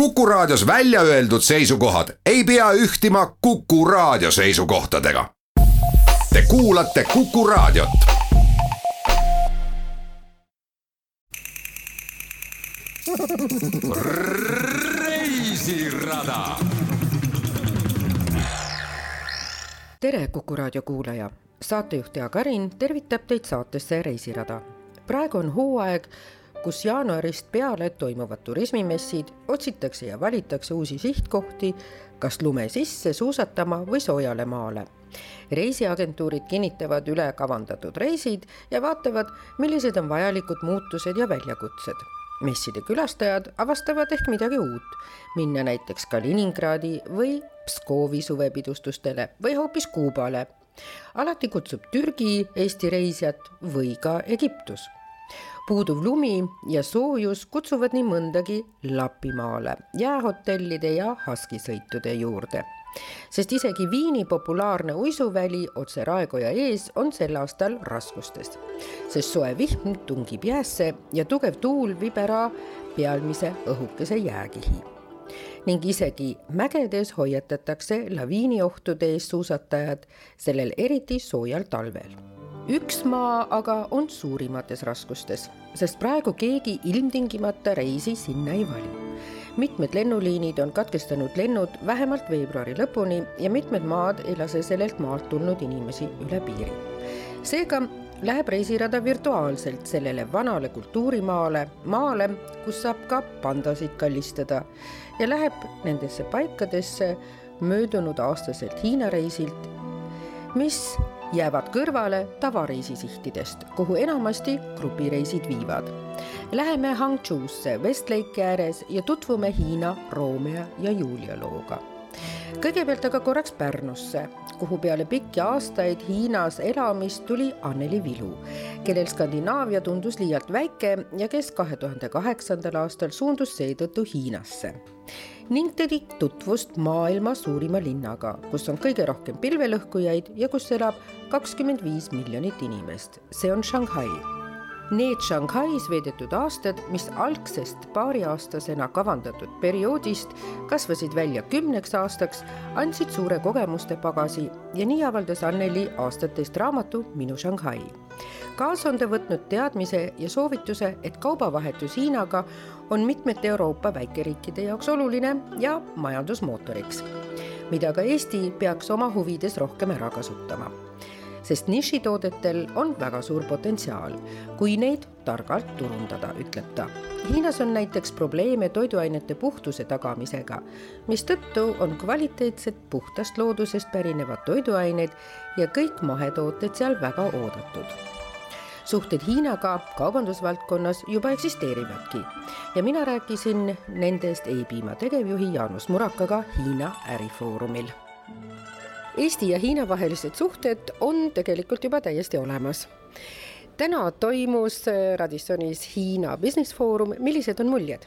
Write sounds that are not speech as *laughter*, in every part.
Kuku Raadios välja öeldud seisukohad ei pea ühtima Kuku Raadio seisukohtadega. Te kuulate Kuku Raadiot. reisirada. tere, Kuku Raadio kuulaja, saatejuht Jaak Arin tervitab teid saatesse Reisirada. praegu on hooaeg kus jaanuarist peale toimuvad turismimessid, otsitakse ja valitakse uusi sihtkohti, kas lume sisse suusatama või soojale maale. reisiagentuurid kinnitavad üle kavandatud reisid ja vaatavad, millised on vajalikud muutused ja väljakutsed. messide külastajad avastavad ehk midagi uut, minna näiteks Kaliningradi või Pskovi suvepidustustele või hoopis Kuubale. alati kutsub Türgi Eesti reisijat või ka Egiptus puuduv lumi ja soojus kutsuvad nii mõndagi Lapimaale, jäähotellide ja haskisõitude juurde. sest isegi Viini populaarne uisuväli otse Raekoja ees on sel aastal raskustes, sest soe vihm tungib jäässe ja tugev tuul viib ära pealmise õhukese jääkihi. Ning isegi mägedes hoiatatakse laviiniohtude eest suusatajad sellel eriti soojal talvel üks maa aga on suurimates raskustes, sest praegu keegi ilmtingimata reisi sinna ei vali. mitmed lennuliinid on katkestanud lennud vähemalt veebruari lõpuni ja mitmed maad ei lase sellelt maalt tulnud inimesi üle piiri. seega läheb reisirada virtuaalselt sellele vanale kultuurimaale, maale, kus saab ka pandasid kallistada ja läheb nendesse paikadesse möödunud aastaselt Hiina reisilt, mis jäävad kõrvale tavareisisihtidest, kuhu enamasti grupireisid viivad. Läheme Hangzhousse Westlake'i ääres ja tutvume Hiina Romeo ja Julia looga. kõigepealt aga korraks Pärnusse, kuhu peale pikki aastaid Hiinas elamist tuli Anneli Vilu, kellel Skandinaavia tundus liialt väike ja kes kahe tuhande kaheksandal aastal suundus seetõttu Hiinasse ning tegi tutvust maailma suurima linnaga, kus on kõige rohkem pilvelõhkujaid ja kus elab kakskümmend viis miljonit inimest. see on Shanghai. Need Shanghais veedetud aastad, mis algsest paariaastasena kavandatud perioodist kasvasid välja kümneks aastaks, andsid suure kogemuste pagasi ja nii avaldas Anneli aastatest raamatu Minu Shanghai kaasa on ta võtnud teadmise ja soovituse, et kaubavahetus Hiinaga on mitmete Euroopa väikeriikide jaoks oluline ja majandusmootoriks, mida ka Eesti peaks oma huvides rohkem ära kasutama. sest nišitoodetel on väga suur potentsiaal, kui neid targalt turundada, ütleb ta. Hiinas on näiteks probleeme toiduainete puhtuse tagamisega, mistõttu on kvaliteetsed puhtast loodusest pärinevad toiduained ja kõik mahetooted seal väga oodatud suhted Hiinaga kaubandusvaldkonnas juba eksisteerivadki ja mina rääkisin nendest E-piima tegevjuhi Jaanus Murakaga Hiina ärifoorumil. Eesti ja Hiina vahelised suhted on tegelikult juba täiesti olemas. täna toimus Radissonis Hiina Business Foorum, millised on muljed?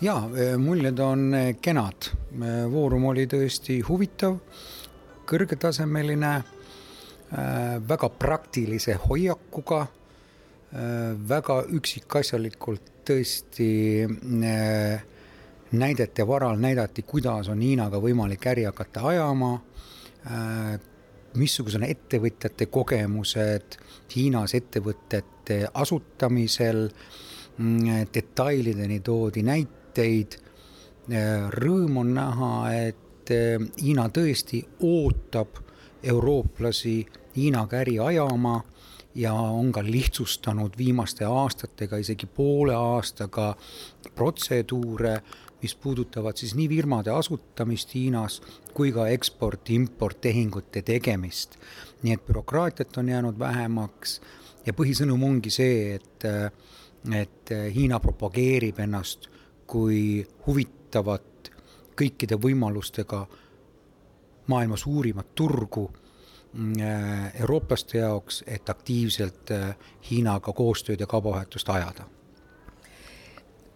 ja muljed on kenad, foorum oli tõesti huvitav, kõrgetasemeline Äh, väga praktilise hoiakuga, äh, väga üksikasjalikult tõesti äh, näidete varal näidati, kuidas on Hiinaga võimalik äri hakata ajama, missugused on ettevõtjate kogemused Hiinas ettevõtete asutamisel, mm, detailideni toodi näiteid, rõõm on näha, et Hiina tõesti ootab eurooplasi Hiinaga äri ajama ja on ka lihtsustanud viimaste aastatega, isegi poole aastaga protseduure, mis puudutavad siis nii firmade asutamist Hiinas kui ka eksport-import tehingute tegemist. nii et bürokraatiat on jäänud vähemaks ja põhisõnum ongi see, et, et Hiina propageerib ennast kui huvitavat kõikide võimalustega maailma suurimat turgu mm, äh, eurooplaste jaoks, et aktiivselt äh, Hiinaga koostööd ja kaubavahetust ajada.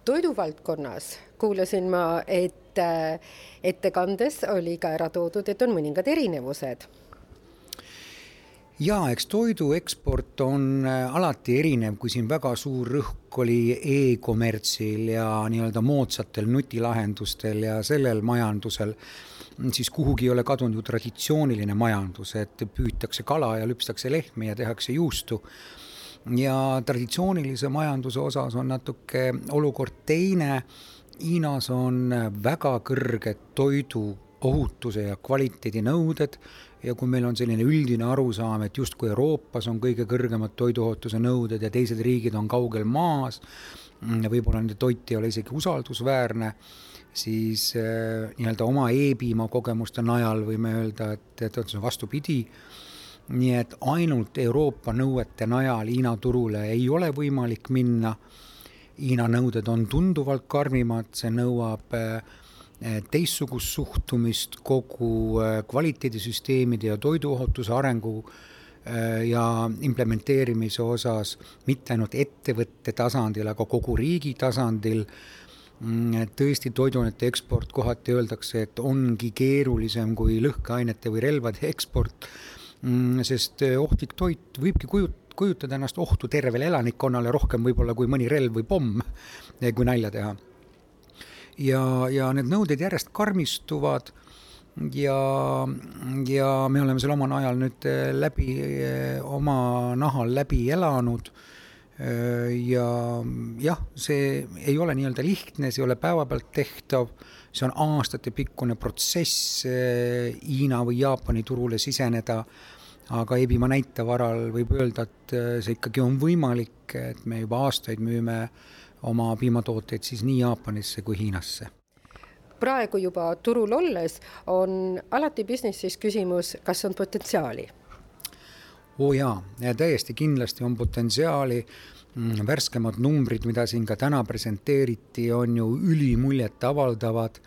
toiduvaldkonnas kuulasin ma, et äh, ettekandes oli ka ära toodud, et on mõningad erinevused jaa, eks toidu eksport on alati erinev, kui siin väga suur rõhk oli e-kommertsil ja nii-öelda moodsatel nutilahendustel ja sellel majandusel, siis kuhugi ei ole kadunud ju traditsiooniline majandus, et püütakse kala ja lüpstakse lehmi ja tehakse juustu ja traditsioonilise majanduse osas on natuke olukord teine. Hiinas on väga kõrged toidu ohutuse ja kvaliteedinõuded ja kui meil on selline üldine arusaam, et justkui Euroopas on kõige kõrgemad toiduohutuse nõuded ja teised riigid on kaugel maas, võib-olla nende toit ei ole isegi usaldusväärne, siis äh, nii-öelda oma e-piima kogemuste najal võime öelda, et, et on see vastupidi. nii et ainult Euroopa nõuete najal Hiina turule ei ole võimalik minna. Hiina nõuded on tunduvalt karmimad, see nõuab äh, teistsugust suhtumist kogu eh, kvaliteedisüsteemide ja toiduohutuse arengu eh, ja implementeerimise osas mitte ainult ettevõtte tasandil, aga kogu riigi tasandil. Mm, tõesti, toiduainete eksport kohati öeldakse, et ongi keerulisem kui lõhkeainete või relvade eksport, mm, sest ohtlik toit võibki kujut-, kujutada ennast ohtu tervele elanikkonnale rohkem võib-olla kui mõni relv või pomm, kui nalja teha ja, ja need nõuded järjest karmistuvad ja, ja me oleme selle omal ajal nüüd eh, läbi, eh, oma nahal läbi elanud. Eh, ja jah, see ei ole nii-öelda lihtne, see ei ole päevapealt tehtav, see on aastatepikkune protsess Hiina või Jaapani turule siseneda, aga Ebimaa näite varal võib öelda, et see ikkagi on võimalik, et me juba aastaid müüme äh, oma piimatooteid siis nii Jaapanisse kui Hiinasse praegu juba turul olles on alati business'is küsimus, kas on potentsiaali? oo jaa, täiesti kindlasti on potentsiaali. Mm, värskemad numbrid, mida siin ka täna presenteeriti, on ju ülimuljet avaldavad.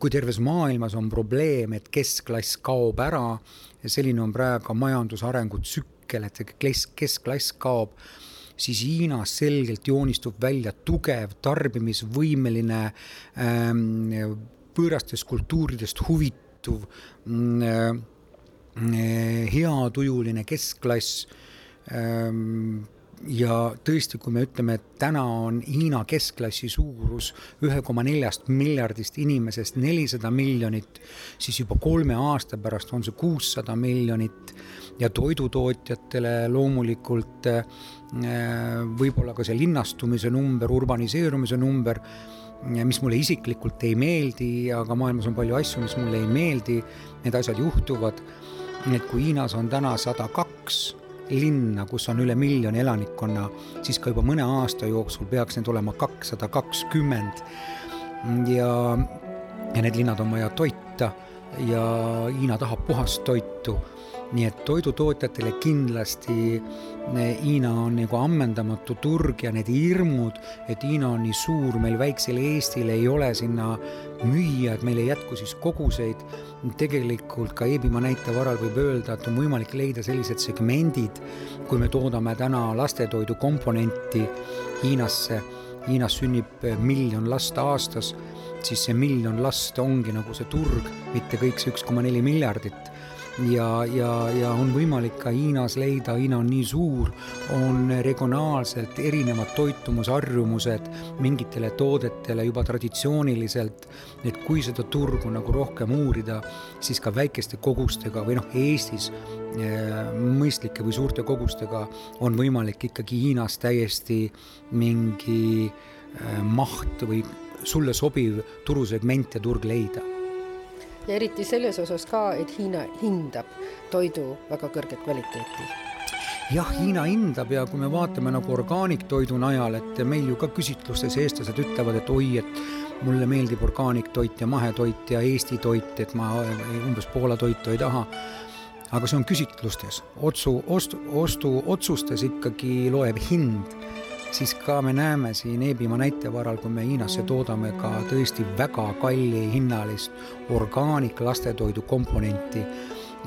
kui terves maailmas on probleem, et keskklass kaob ära selline on praegu majandusarengu tsükkel, et see keskklass kaob siis Hiinas selgelt joonistub välja tugev, tarbimisvõimeline ähm,, võõrastest kultuuridest huvituv äh,, heatujuline keskklass. Ähm, ja tõesti, kui me ütleme, et täna on Hiina keskklassi suurus ühe koma neljast miljardist inimesest nelisada miljonit, siis juba kolme aasta pärast on see kuussada miljonit. Ja toidutootjatele loomulikult äh, võib-olla ka see linnastumise number, urbaniseerumise number, mis mulle isiklikult ei meeldi, aga maailmas on palju asju, mis mulle ei meeldi, need asjad juhtuvad. et kui Hiinas on täna sada kaks linna, kus on üle miljoni elanikkonna, siis ka juba mõne aasta jooksul peaks need olema kakssada kakskümmend. ja, ja need linnad on vaja toita ja Hiina tahab puhast toitu nii et toidutootjatele kindlasti eh, Hiina on nagu ammendamatu turg ja need hirmud, et Hiina on nii suur, meil väiksel Eestil ei ole sinna müüa, et meil ei jätku siis koguseid. tegelikult ka Eebimaa näite varal võib öelda, et on võimalik leida sellised segmendid, kui me toodame täna lastetoidu komponenti Hiinasse, Hiinas sünnib miljon last aastas, siis see miljon last ongi nagu see turg, mitte kõik see üks koma neli miljardit ja, ja, ja on võimalik ka Hiinas leida, Hiina on nii suur, on regionaalselt erinevad toitumusharjumused mingitele toodetele juba traditsiooniliselt, et kui seda turgu nagu rohkem uurida, siis ka väikeste kogustega või noh, Eestis eh, mõistlike või suurte kogustega on võimalik ikkagi Hiinas täiesti mingi eh, maht või sulle sobiv turusegment ja turg leida ja eriti selles osas ka, et Hiina hindab toidu väga kõrget kvaliteeti. Jah, Hiina hindab ja kui me vaatame nagu orgaaniktoidu najal, et meil ju ka küsitlustes eestlased ütlevad, et oi, et mulle meeldib orgaaniktoit ja mahetoit ja Eesti toit, et ma umbes Poola toitu ei taha. aga see on küsitlustes, otsu, ostu, ostuotsustes ikkagi loeb hind siis ka me näeme siin Eebimaa näite varal, kui me Hiinasse toodame ka tõesti väga kalli hinnalist orgaanik lastetoidu komponenti,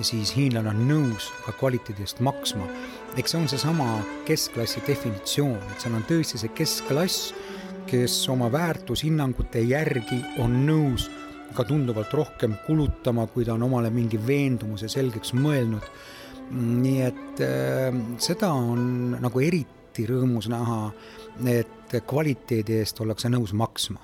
siis hiinlane on nõus ka kvaliteedi eest maksma. eks see on seesama keskklassi definitsioon, et seal on tõesti see keskklass, kes oma väärtushinnangute järgi on nõus ka tunduvalt rohkem kulutama, kui ta on omale mingi veendumuse selgeks mõelnud nii et äh, seda on nagu eriti rõõmus näha, et kvaliteedi eest ollakse nõus maksma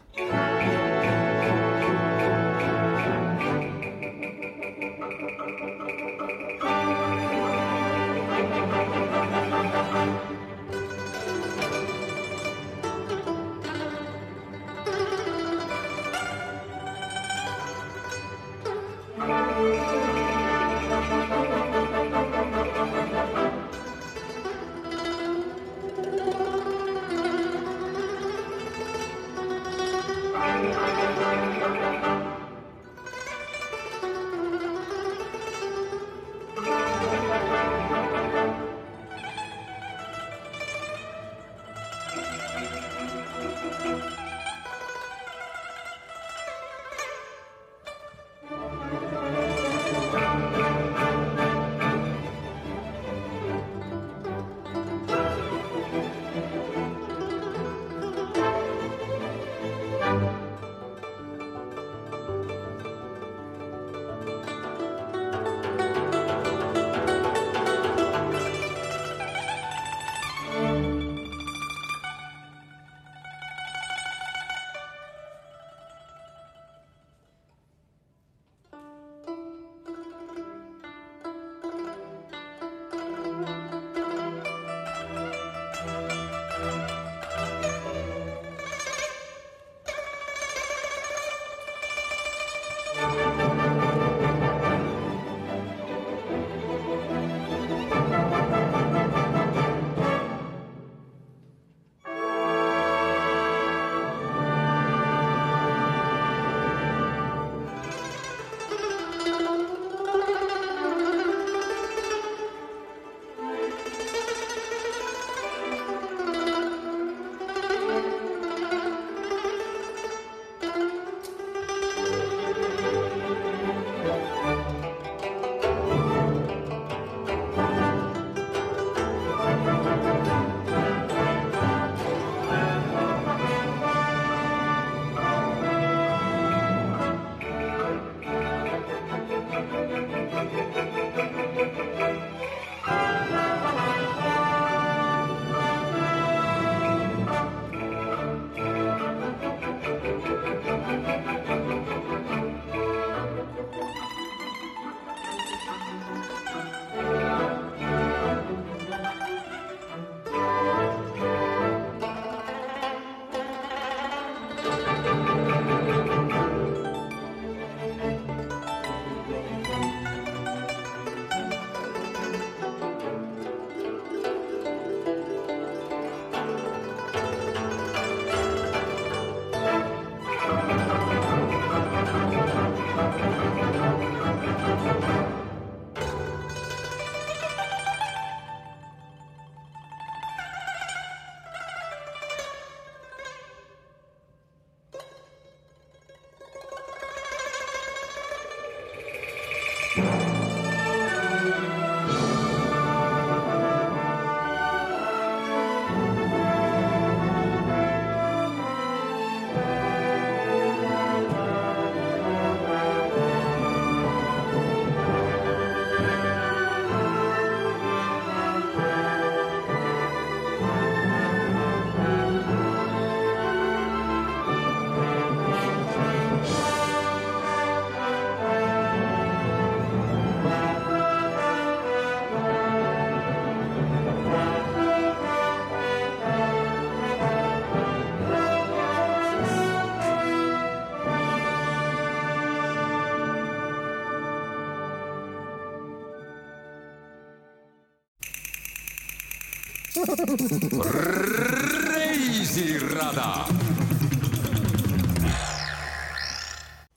reisirada.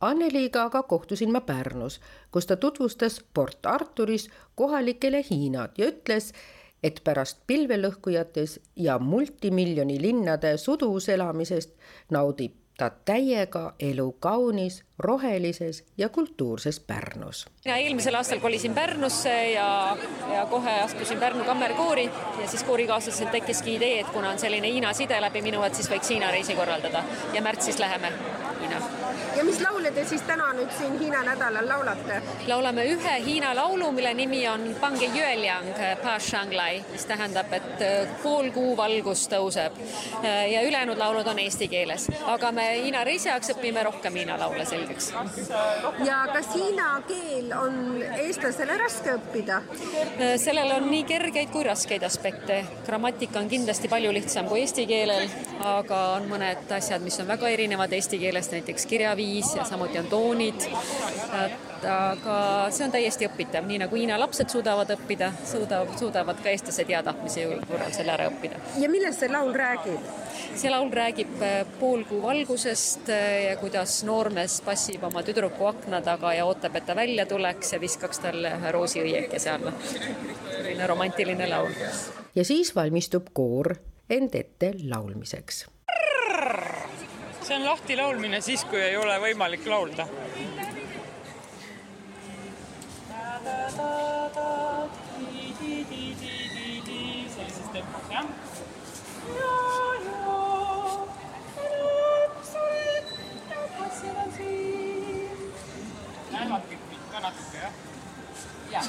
Anneliga aga kohtusin ma Pärnus, kus ta tutvustas Port Arturis kohalikele Hiinat ja ütles, et pärast pilvelõhkujates ja multimiljoni linnade sudus elamisest naudib ta täiega elu kaunis, rohelises ja kultuurses Pärnus. mina eelmisel aastal kolisin Pärnusse ja, ja kohe astusin Pärnu kammerkoori ja siis koorikaaslasel tekkiski idee, et kuna on selline Hiina side läbi minu, et siis võiks Hiina reisi korraldada ja märtsis läheme Hiina ja mis laule te siis täna nüüd siin Hiina nädalal laulate? laulame ühe Hiina laulu, mille nimi on Pange Shanglai, mis tähendab, et äh, pool kuu valgus tõuseb. Äh, ja ülejäänud laulud on eesti keeles, aga me Hiina reisi ajaks õpime rohkem Hiina laule selgeks. ja kas hiina keel on eestlasele raske õppida? Äh, sellel on nii kergeid kui raskeid aspekte. grammatika on kindlasti palju lihtsam kui eesti keelel, aga on mõned asjad, mis on väga erinevad eesti keelest, näiteks kirjaviis ja samuti on toonid. aga see on täiesti õpitav, nii nagu Hiina lapsed suudavad õppida, suudavad, suudavad ka eestlased hea tahtmise korral selle ära õppida. ja millest see laul räägib? see laul räägib äh, poolkuu valgusest äh, ja kuidas noormees passib oma tüdruku akna taga ja ootab, et ta välja tuleks ja viskaks talle ühe roosiõiekese alla. selline romantiline laul. ja siis valmistub koor end ette laulmiseks. see on lahti laulmine siis, kui ei ole võimalik laulda. sellises tempos, jah. näevad kõik ka natuke, jah? jaa.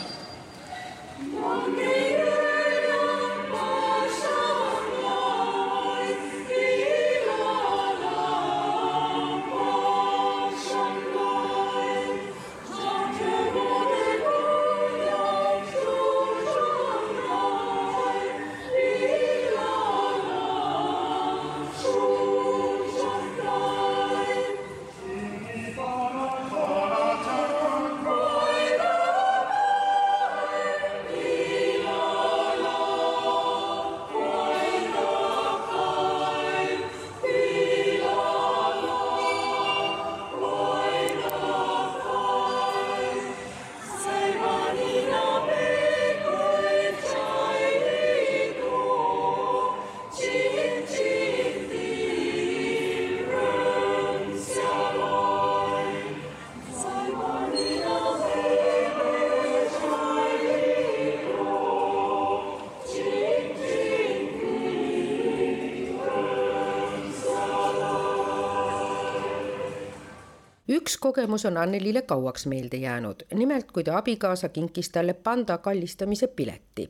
Kogemus on Annelile kauaks meelde jäänud, nimelt kui ta abikaasa kinkis talle panda kallistamise pileti.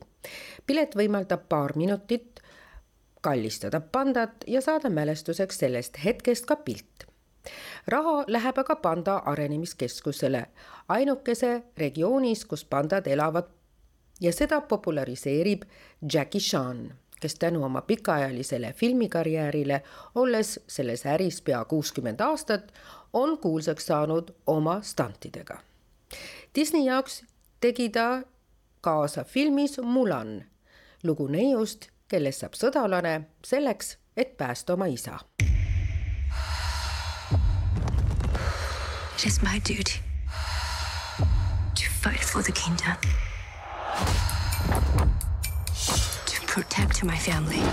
pilet võimaldab paar minutit kallistada pandat ja saada mälestuseks sellest hetkest ka pilt. raha läheb aga panda arenemiskeskusele, ainukese regioonis, kus pandad elavad ja seda populariseerib Jackie Chan kes tänu oma pikaajalisele filmikarjäärile, olles selles äris pea kuuskümmend aastat, on kuulsaks saanud oma stantidega. Disney jaoks tegi ta kaasa filmis Mulan, lugu neiust, kellest saab sõdalane selleks, et päästa oma isa. It is my duty to fight for the kingdom, to protect my family.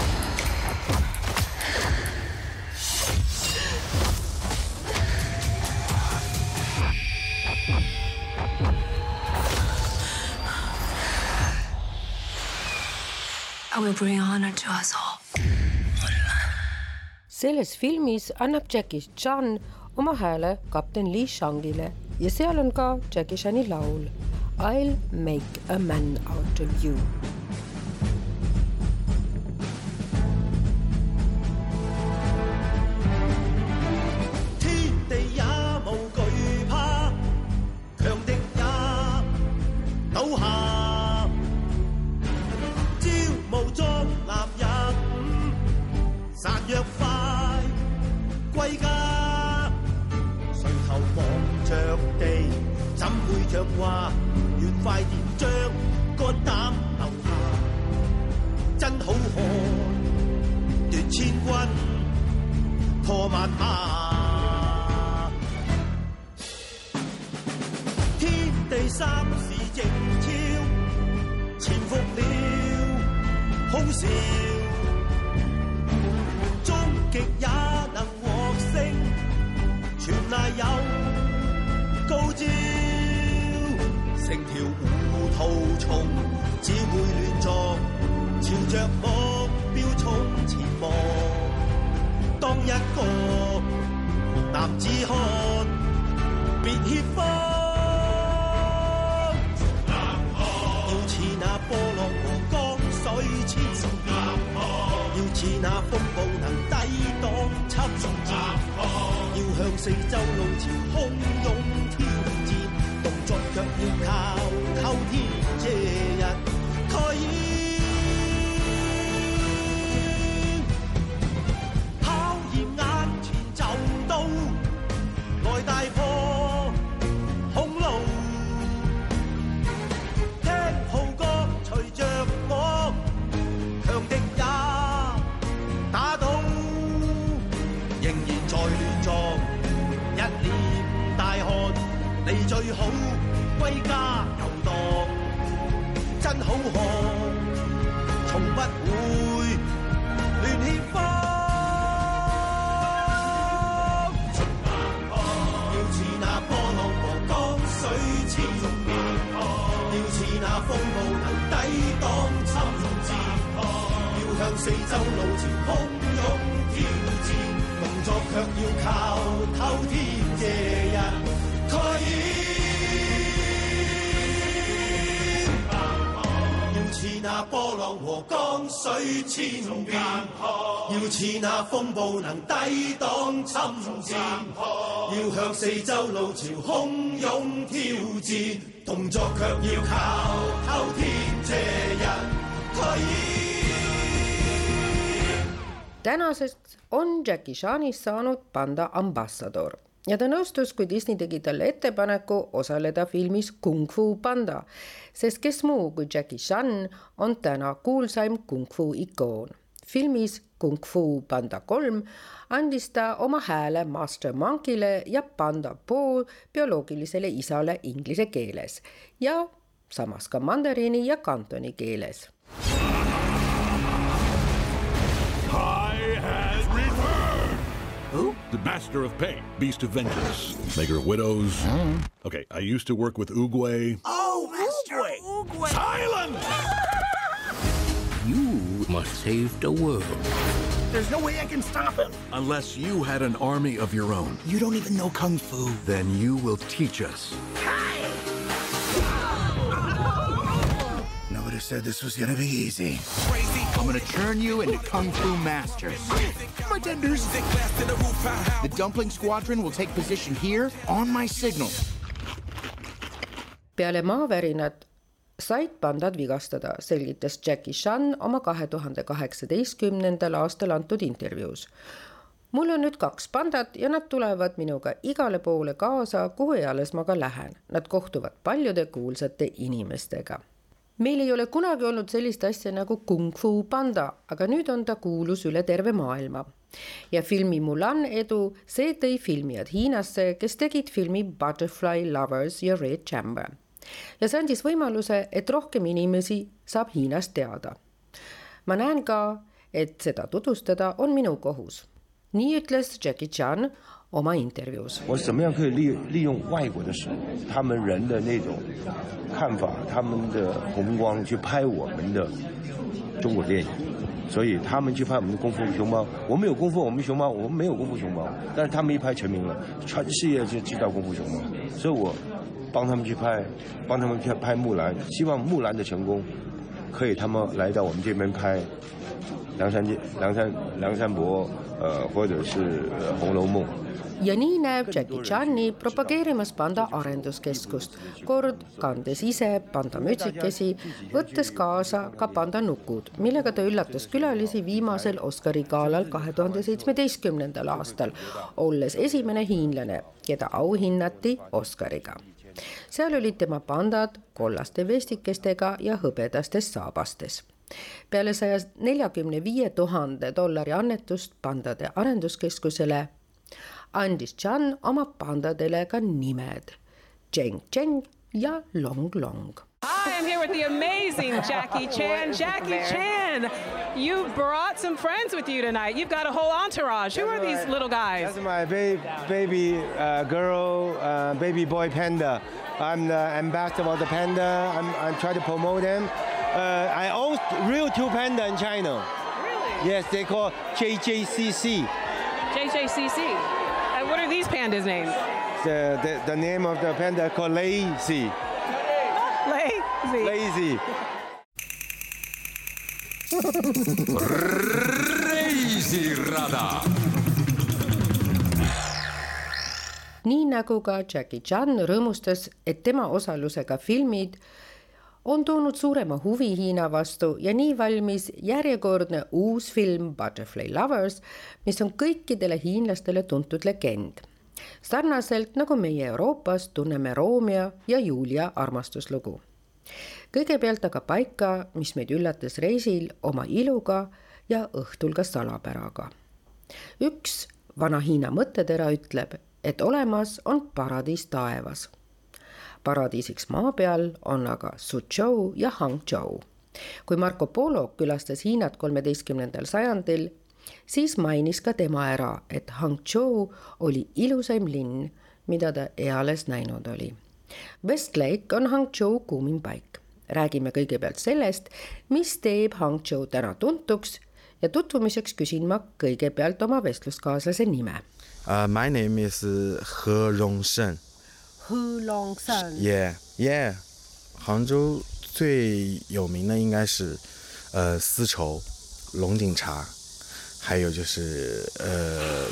Selles filmis annab Jackie Chan oma hääle kapten Li Shangile ja seal on ka Jackie Chani laul I'll make a man out of you. 歸家。垂頭望着地，怎會像話？願快點將肝膽留下，真好看，奪千軍。破萬馬。天地三時靜悄，潛伏了空少，重，只会乱撞，朝着目标冲前望。当一个男子汉，别怯方，要似那波浪和江水千重，要似那风暴能抵挡侵蚀，要向四周路潮汹涌挑战，动作却要靠。水千變，要似那風暴能抵擋侵佔，要向四周路朝洶湧挑戰，動作卻要靠透天這日蓋掩。tänasest on Jackie Chanist saanud panda ambassador ja ta nõustus, kui Disney tegi talle ettepaneku osaleda filmis Kung Fu Panda, sest kes muu kui Jackie Chan on täna kuulsaim kung fu ikoon. filmis Kung Fu Panda kolm andis ta oma hääle Master Monkile ja Panda Po bioloogilisele isale inglise keeles ja samas ka mandariini ja kantoni keeles Master of Pain, Beast of Vengeance, Maker of Widows. Hmm. Okay, I used to work with Oogway. Oh, Master Oogway! Silence! *laughs* You must save the world. There's no way I can stop him. Unless you had an army of your own. You don't even know Kung Fu. Then you will teach us. Nobody said this was gonna be easy. I'm gonna turn you into Kung Fu masters. Pretenders. The Dumpling Squadron will take position here on my signal. peale maavärinat said pandad vigastada, selgitas Jackie Chan oma kahe tuhande kaheksateistkümnendal aastal antud intervjuus. mul on nüüd kaks pandat ja nad tulevad minuga igale poole kaasa, kuhu eales ma ka lähen. Nad kohtuvad paljude kuulsate inimestega. Meil ei ole kunagi olnud sellist asja nagu Kung Fu panda, aga nüüd on ta kuulus üle terve maailma ja filmi Mulan edu, see tõi filmijad Hiinasse, kes tegid filmi Butterfly Lovers ja Red Chamber ja see andis võimaluse, et rohkem inimesi saab Hiinast teada. ma näen ka, et seda tutvustada on minu kohus. nii ütles Jackie Chan 我怎么样可以利利用外国的，他们人的那种看法，他们的红光去拍我们的中国电影。所以他们去拍我们的功夫熊猫，我们有功夫，我们熊猫，我们没有功夫熊猫，但是他们一拍成名了，全世界就知道功夫熊猫。所以我帮他们去拍，帮他们去拍木兰，希望木兰的成功，可以他们来到我们这边拍梁山、梁山梁山伯，呃，或者是《红楼梦》。Ja nii näeb Jackie Chani propageerimas panda arenduskeskust, kord kandes ise panda mütsikesi, võttes kaasa ka panda nukud, millega ta üllatas külalisi viimasel Oscari galal kahe tuhande seitsmeteistkümnendal aastal, olles esimene hiinlane, keda auhinnati Oscariga. seal olid tema pandad kollaste vestikestega ja hõbedastes saabastes peale saja neljakümne viie tuhande dollari annetust pandade arenduskeskusele andis Chan oma pandadele ka nimed Cheng Cheng ja Long Long. I am here with the amazing Jackie *laughs* Chan. Jackie Chan, you brought some friends with you tonight. You've got a whole entourage. Who are these little guys? That's my ba- baby uh, girl, uh, baby boy panda. I'm the ambassador of the panda. I'm, I'm trying to promote them. Uh, I own real two panda in China. Really? Yes, they call JJCC. JJCC. And what are these pandas' names? The, the, the name of the panda called Lazy. Lazy. Lazy. reisirada. nii nagu ka Jackie Chan rõõmustas, et tema osalusega filmid on toonud suurema huvi Hiina vastu ja nii valmis järjekordne uus film Butterfly Lovers, mis on kõikidele hiinlastele tuntud legend. sarnaselt nagu meie Euroopas tunneme Romeo ja Julia armastuslugu. kõigepealt aga paika, mis meid üllatas reisil oma iluga ja õhtul ka salapäraga. üks vana Hiina mõttetera ütleb, et olemas on paradiis taevas paradiisiks maa peal on aga Suzhou ja Hangzhou. kui Marco Polo külastas Hiinat kolmeteistkümnendal sajandil, siis mainis ka tema ära, et Hangzhou oli ilusaim linn, mida ta eales näinud oli. Westlake on Hangzhou kuumim paik. räägime kõigepealt sellest, mis teeb Hangzhou täna tuntuks ja tutvumiseks küsin ma kõigepealt oma vestluskaaslase nime uh,. My name is He Rongsheng 喝 long 山。Yeah, yeah，杭州最有名的应该是呃丝绸、龙井茶，还有就是呃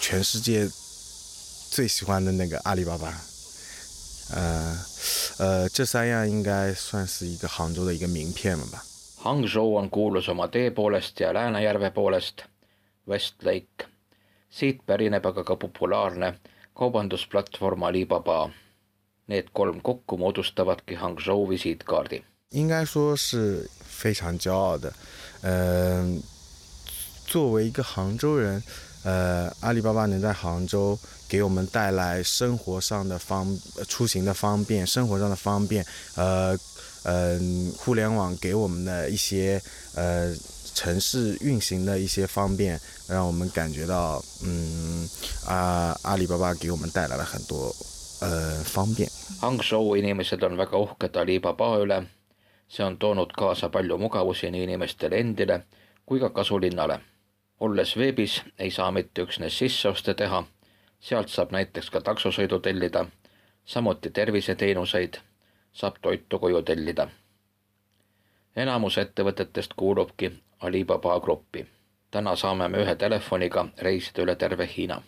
全世界最喜欢的那个阿里巴巴。呃呃，这三样应该算是一个杭州的一个名片了吧。Hangzhou on kuulus oma tee poolest ja Läänejärve poolest, Westlake. siit pärineb aga ka populaarne 应该说是非常骄傲的。嗯、作为一个杭州人，呃，阿里巴巴能在杭州给我们带来生活上的方、出行的方便，生活上的方便，呃，嗯、互联网给我们的一些呃城市运行的一些方便，让我们感觉到，嗯啊，阿里巴巴给我们带来了很多呃方便。 Hangzhou inimesed on väga uhked Alibaba üle. see on toonud kaasa palju mugavusi nii inimestele endile kui ka kasulinnale. olles veebis, ei saa mitte üksnes sisseoste teha, sealt saab näiteks ka taksosõidu tellida, samuti terviseteenuseid, saab toitu koju tellida. enamus ettevõtetest kuulubki Alibaba gruppi. täna saame me ühe telefoniga reisida üle terve Hiina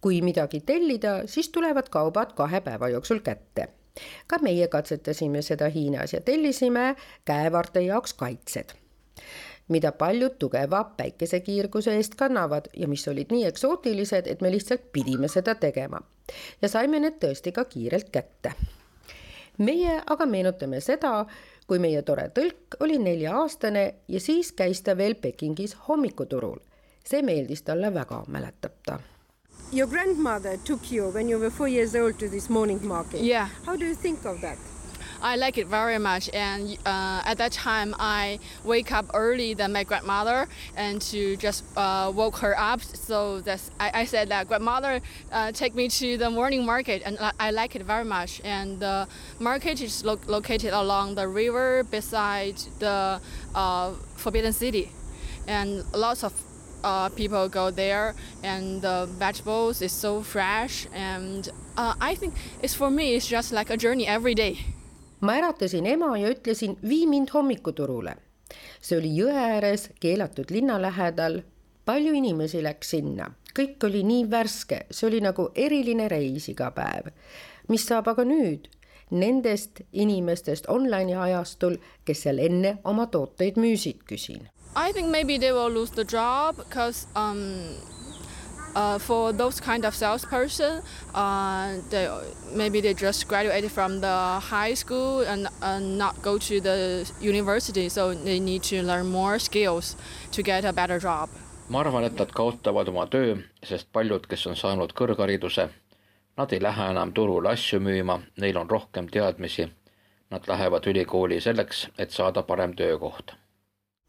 kui midagi tellida, siis tulevad kaubad kahe päeva jooksul kätte. ka meie katsetasime seda Hiinas ja tellisime käevarde jaoks kaitsed, mida paljud tugeva päikesekiirguse eest kannavad ja mis olid nii eksootilised, et me lihtsalt pidime seda tegema. ja saime need tõesti ka kiirelt kätte. meie aga meenutame seda, kui meie tore tõlk oli nelja-aastane ja siis käis ta veel Pekingis hommikuturul. see meeldis talle väga, mäletab ta Your grandmother took you when you were four years old to this morning market. Yeah. How do you think of that? I like it very much, and uh, at that time I wake up early than my grandmother, and to just uh, woke her up. So that's I, I said that grandmother uh, take me to the morning market, and I, like it very much. And the market is lo- located along the river beside the uh, Forbidden City, and lots of uh, people go there and the vegetables is so fresh and uh, I think it's for me it's just like a journey every day. Ma äratasin ema ja ütlesin, vii mind hommikuturule. see oli jõe ääres, keelatud linna lähedal. palju inimesi läks sinna, kõik oli nii värske, see oli nagu eriline reis iga päev. mis saab aga nüüd? Nendest inimestest online'i ajastul, kes seal enne oma tooteid müüsid, küsin I think maybe they will lose the job because um, uh, for those kind of salesperson, uh, they maybe they just graduated from the high school and uh, not go to the university, so they need to learn more skills to get a better job. ma arvan, et nad kaotavad oma töö, sest paljud, kes on saanud kõrghariduse, nad ei lähe enam turule asju müüma, neil on rohkem teadmisi. Nad lähevad ülikooli selleks, et saada parem töökoht.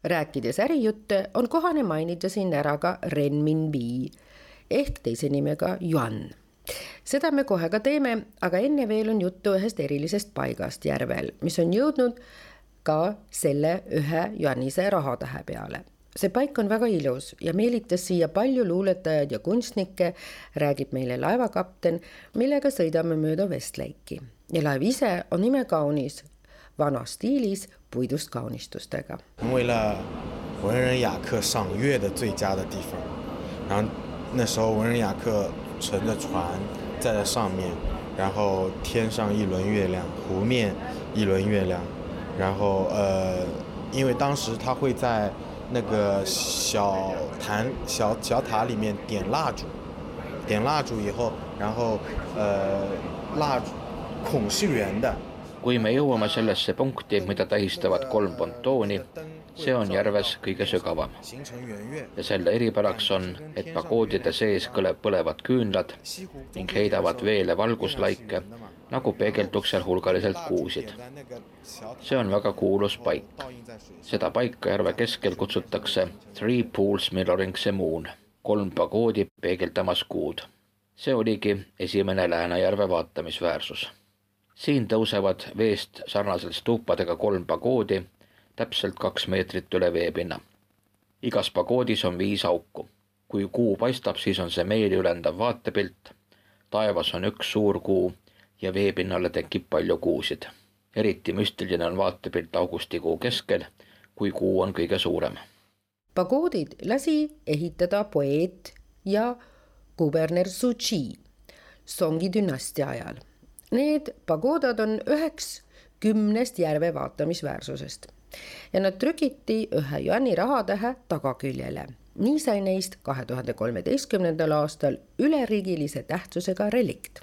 rääkides ärijutte, on kohane mainida siin ära ka renminbi ehk teise nimega yuan. seda me kohe ka teeme, aga enne veel on juttu ühest erilisest paigast järvel, mis on jõudnud ka selle ühe juanise rahatähe peale see paik on väga ilus ja meelitas siia palju luuletajaid ja kunstnikke, räägib meile laevakapten, millega sõidame mööda Westlake'i ja laev ise on imekaunis, vanas stiilis puidust kaunistustega. 为了 文人雅客赏月的最佳的地方。然后 那时候文人雅客乘着船在上面，然后天上一轮月亮，湖面一轮月亮，然后呃，因为当时他会在那个小坛小小塔里面点蜡烛，点蜡烛以后，然后呃蜡烛孔是圆的。See on järves kõige sügavam. ja selle eripäraks on, et pagoodide sees kõleb põlevad küünlad ning heidavad veele valguslaike, nagu peegelduks seal hulgaliselt kuusid. see on väga kuulus paik. seda paika järve keskel kutsutakse Three Pools Mirroring the Moon, kolm pagoodi peegeldamas kuud. see oligi esimene Läänejärve vaatamisväärsus siin tõusevad veest sarnaselt stuupadega kolm pagoodi, täpselt kaks meetrit üle veepinna. igas pagoodis on viis auku. kui kuu paistab, siis on see meeliülendav vaatepilt. taevas on üks suur kuu ja veepinnale tekib palju kuusid. eriti müstiline on vaatepilt augustikuu keskel, kui kuu on kõige suurem. pagoodid lasi ehitada poeet ja kuberner Suchi Songi dünastia ajal Need pagoodad on üheks kümnest järve vaatamisväärsusest ja nad trükiti ühe Jani rahatähe tagaküljele. nii sai neist kahe tuhande kolmeteistkümnendal aastal üleriigilise tähtsusega relikt.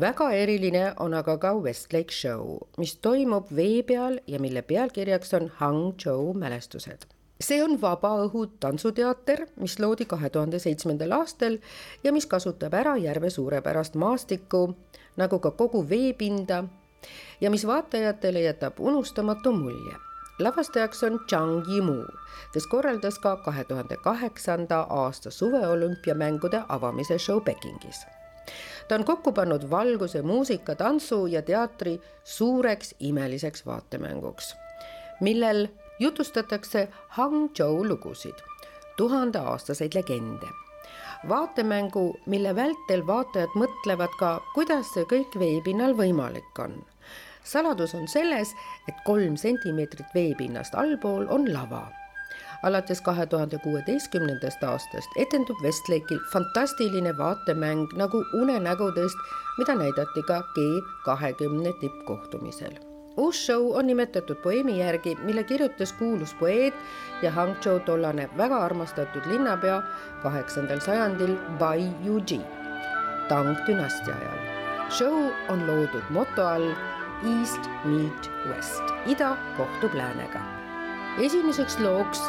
väga eriline on aga ka Westlake Show, mis toimub vee peal ja mille pealkirjaks on Hangzhou mälestused see on vabaõhu tantsuteater, mis loodi kahe tuhande seitsmendal aastal ja mis kasutab ära järve suurepärast maastikku nagu ka kogu veepinda ja mis vaatajatele jätab unustamatu mulje. Lavastajaks on Zhang Yimou, kes korraldas ka kahe tuhande kaheksanda aasta suveolümpiamängude avamise show Pekingis. ta on kokku pannud valguse, muusika, tantsu ja teatri suureks imeliseks vaatemänguks, millel jutustatakse Hangzhou lugusid, tuhandeaastaseid legende vaatemängu, mille vältel vaatajad mõtlevad ka, kuidas see kõik veepinnal võimalik on. Saladus on selles, et kolm sentimeetrit veepinnast allpool on lava. alates kahe tuhande kuueteistkümnendast aastast etendub Westlake'il fantastiline vaatemäng nagu unenägudest, mida näidati ka G kahekümne tippkohtumisel uus show on nimetatud poeemi järgi, mille kirjutas kuulus poeet ja Hangzhou tollane väga armastatud linnapea kaheksandal sajandil Bai Yuji Tang dünastia ajal. show on loodud moto all East meet West, ida kohtub läänega. esimeseks looks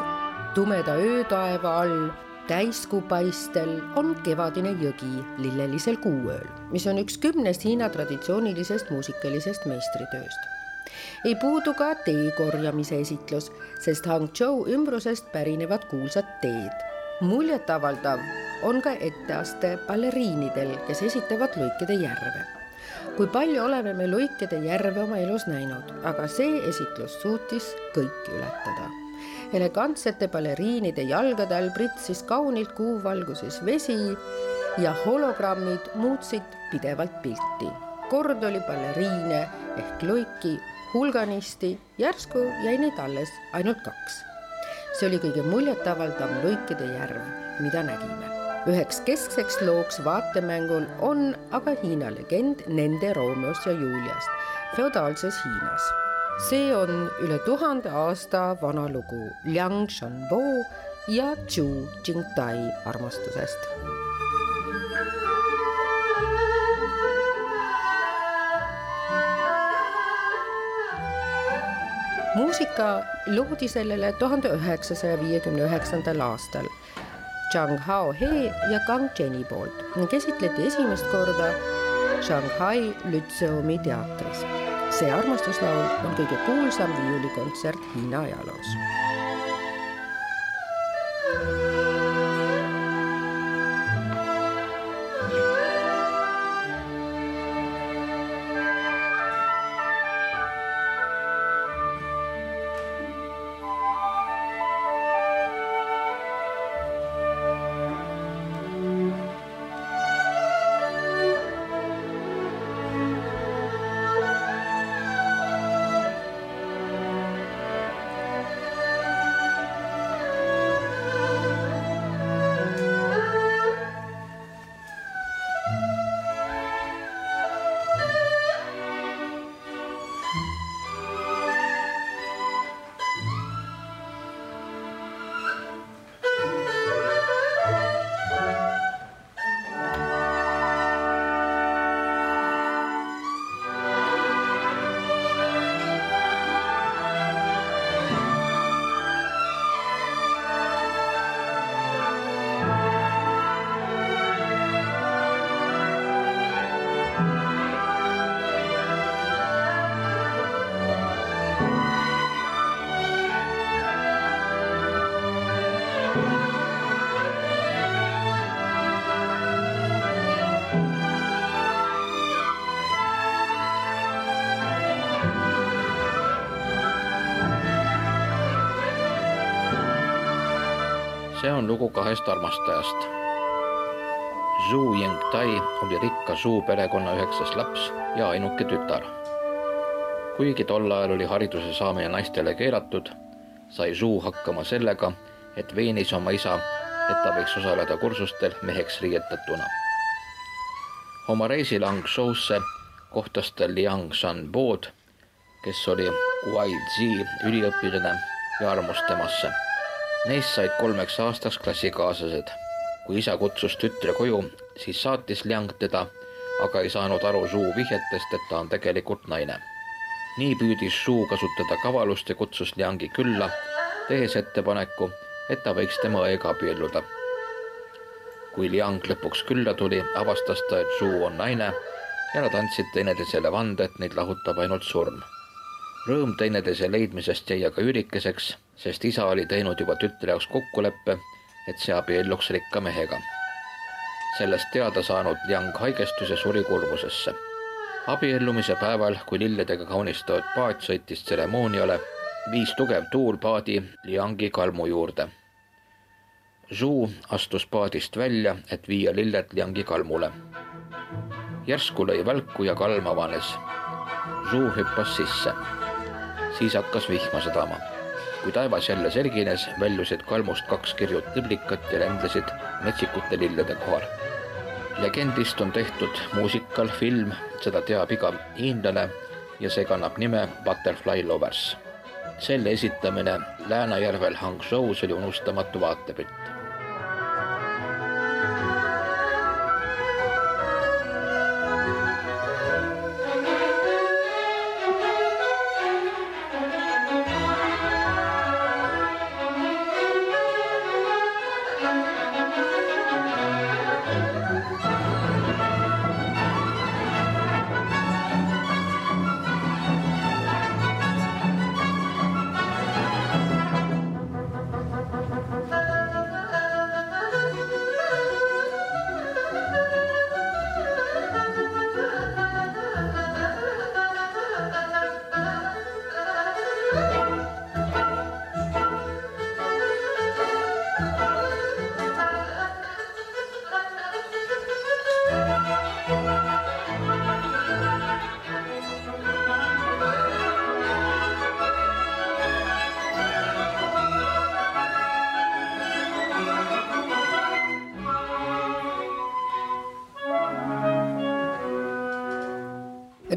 tumeda öötaeva all täiskuupaistel on kevadine jõgi lillelisel kuuööl, mis on üks kümnest Hiina traditsioonilisest muusikalisest meistritööst ei puudu ka tee korjamise esitlus, sest Hangzhou ümbrusest pärinevad kuulsad teed. muljetavaldav on ka etteaste baleriinidel, kes esitavad Luikede järve. Kui palju oleme me Luikede järve oma elus näinud, aga see esitlus suutis kõiki ületada. elegantsete baleriinide jalgade all pritsis kaunilt kuuvalguses vesi ja hologrammid muutsid pidevalt pilti. kord oli baleriine ehk luiki hulganisti, järsku jäi neid alles ainult kaks. see oli kõige muljetavaldav Luikede järv, mida nägime. Üheks keskseks looks vaatemängul on aga Hiina legend nende Romeost ja Juliast feodaalses Hiinas. see on üle tuhande aasta vana lugu Liang Shanbo ja Zhu Jingtai armastusest muusika loodi sellele tuhande üheksasaja viiekümne üheksandal aastal Zhang Hao He ja Kang Zheni poolt ning esitleti esimest korda Shanghai Lütseumi teatris. see armastuslaul on kõige kuulsam viiulikontsert Hiina ajaloos see on lugu kahest armastajast. Zhu Yingtai oli rikka Zhu perekonna üheksas laps ja ainuke tütar. kuigi tol ajal oli hariduse saamine naistele keelatud, sai Zhu hakkama sellega, et veenis oma isa, et ta võiks osaleda kursustel meheks riietatuna. oma reisil Hangzhousse kohtas ta Liang Shanbod, kes oli Guaizi üliõpilane ja armus temasse. Neist said kolmeks aastaks klassikaaslased. kui isa kutsus tütre koju, siis saatis Liang teda, aga ei saanud aru Zhu vihjetest, et ta on tegelikult naine. nii püüdis Zhu kasutada kavalust ja kutsus Liangi külla, tehes ettepaneku, et ta võiks tema õega abielluda. kui Liang lõpuks külla tuli, avastas ta, et Zhu on naine ja nad andsid teineteisele vande, et neid lahutab ainult surm rõõm teineteise leidmisest jäi aga üürikeseks, sest isa oli teinud juba tütre jaoks kokkuleppe, et see abielluks rikka mehega. sellest teada saanud Liang haigestus ja suri kurbusesse. abiellumise päeval, kui lilledega kaunistatud paat sõitis tseremooniale, viis tugev tuul paadi Liangi kalmu juurde. Zhu astus paadist välja, et viia lilled Liangi kalmule. järsku lõi välku ja kalm avanes. Zhu hüppas sisse siis hakkas vihma sadama. Kui taevas jälle selgines, väljusid kalmust kaks kirjut liblikat ja lendlesid metsikute lillede kohal. legendist on tehtud muusikal, film, seda teab iga hiinlane ja see kannab nime Butterfly Lovers. selle esitamine Läänajärvel Hangzhous oli unustamatu vaatepilt.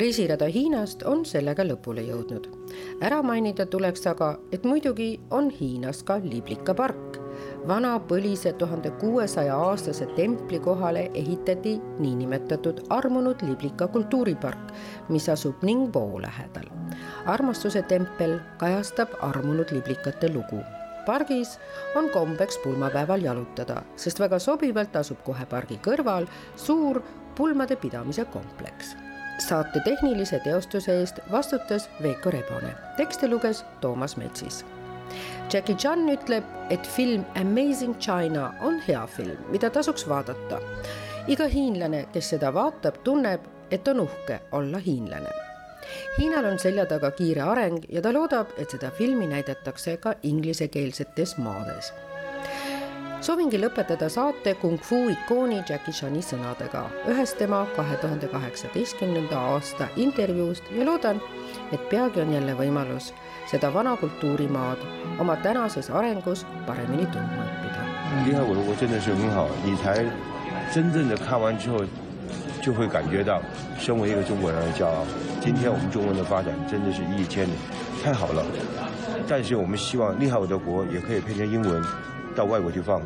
Reisirada Hiinast on sellega lõpule jõudnud. ära mainida tuleks aga, et muidugi on Hiinas ka Liblika park. vana põlise tuhande kuuesaja aastase templi kohale ehitati niinimetatud armunud Liblika kultuuripark, mis asub Ningbo lähedal. armastuse tempel kajastab armunud liblikate lugu pargis on kombeks pulmapäeval jalutada, sest väga sobivalt asub kohe pargi kõrval suur pulmade pidamise kompleks saate tehnilise teostuse eest vastutas Veiko Rebane, tekste luges Toomas Metsis. Jackie Chan ütleb, et film Amazing China on hea film, mida tasuks vaadata. iga hiinlane, kes seda vaatab, tunneb, et on uhke olla hiinlane. Hiinal on selja taga kiire areng ja ta loodab, et seda filmi näidatakse ka inglisekeelsetes maades soovingi lõpetada saate kung fu ikooni Jackie Chani sõnadega ühest tema kahe tuhande kaheksateistkümnenda aasta intervjuust ja loodan, et peagi on jälle võimalus seda vana kultuurimaad oma tänases arengus paremini tundma õppida. 厉害我的国真的是很好，你才真正的看完之后，就会感觉到身为一个中国人的骄傲。今天我们中文的发展真的是一千年，太好了。但是我们希望厉害我的国也可以变成英文。 到外国去放。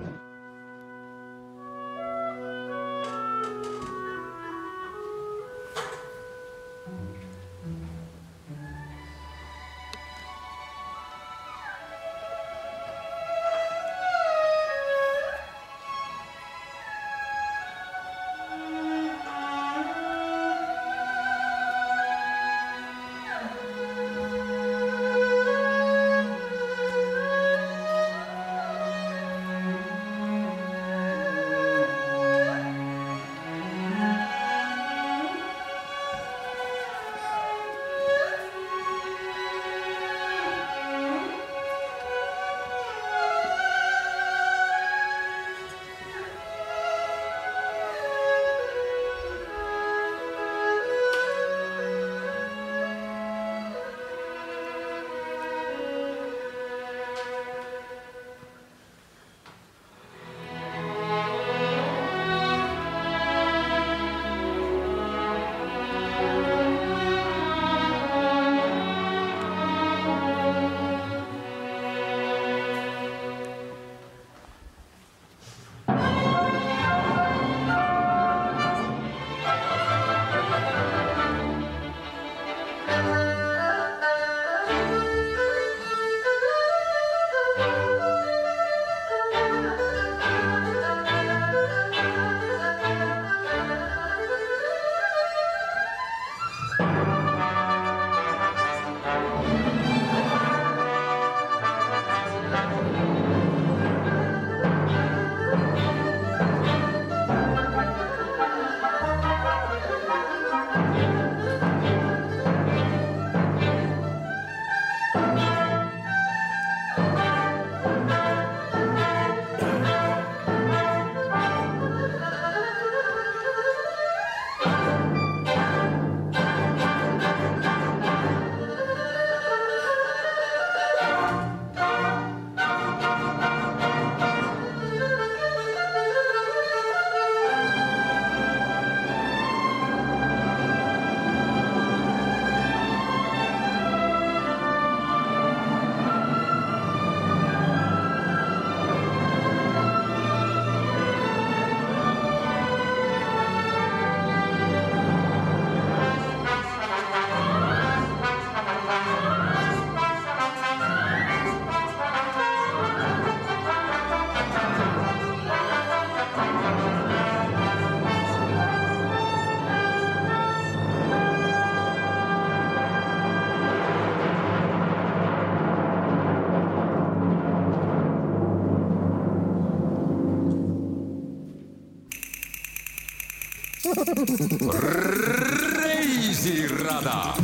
Reisirada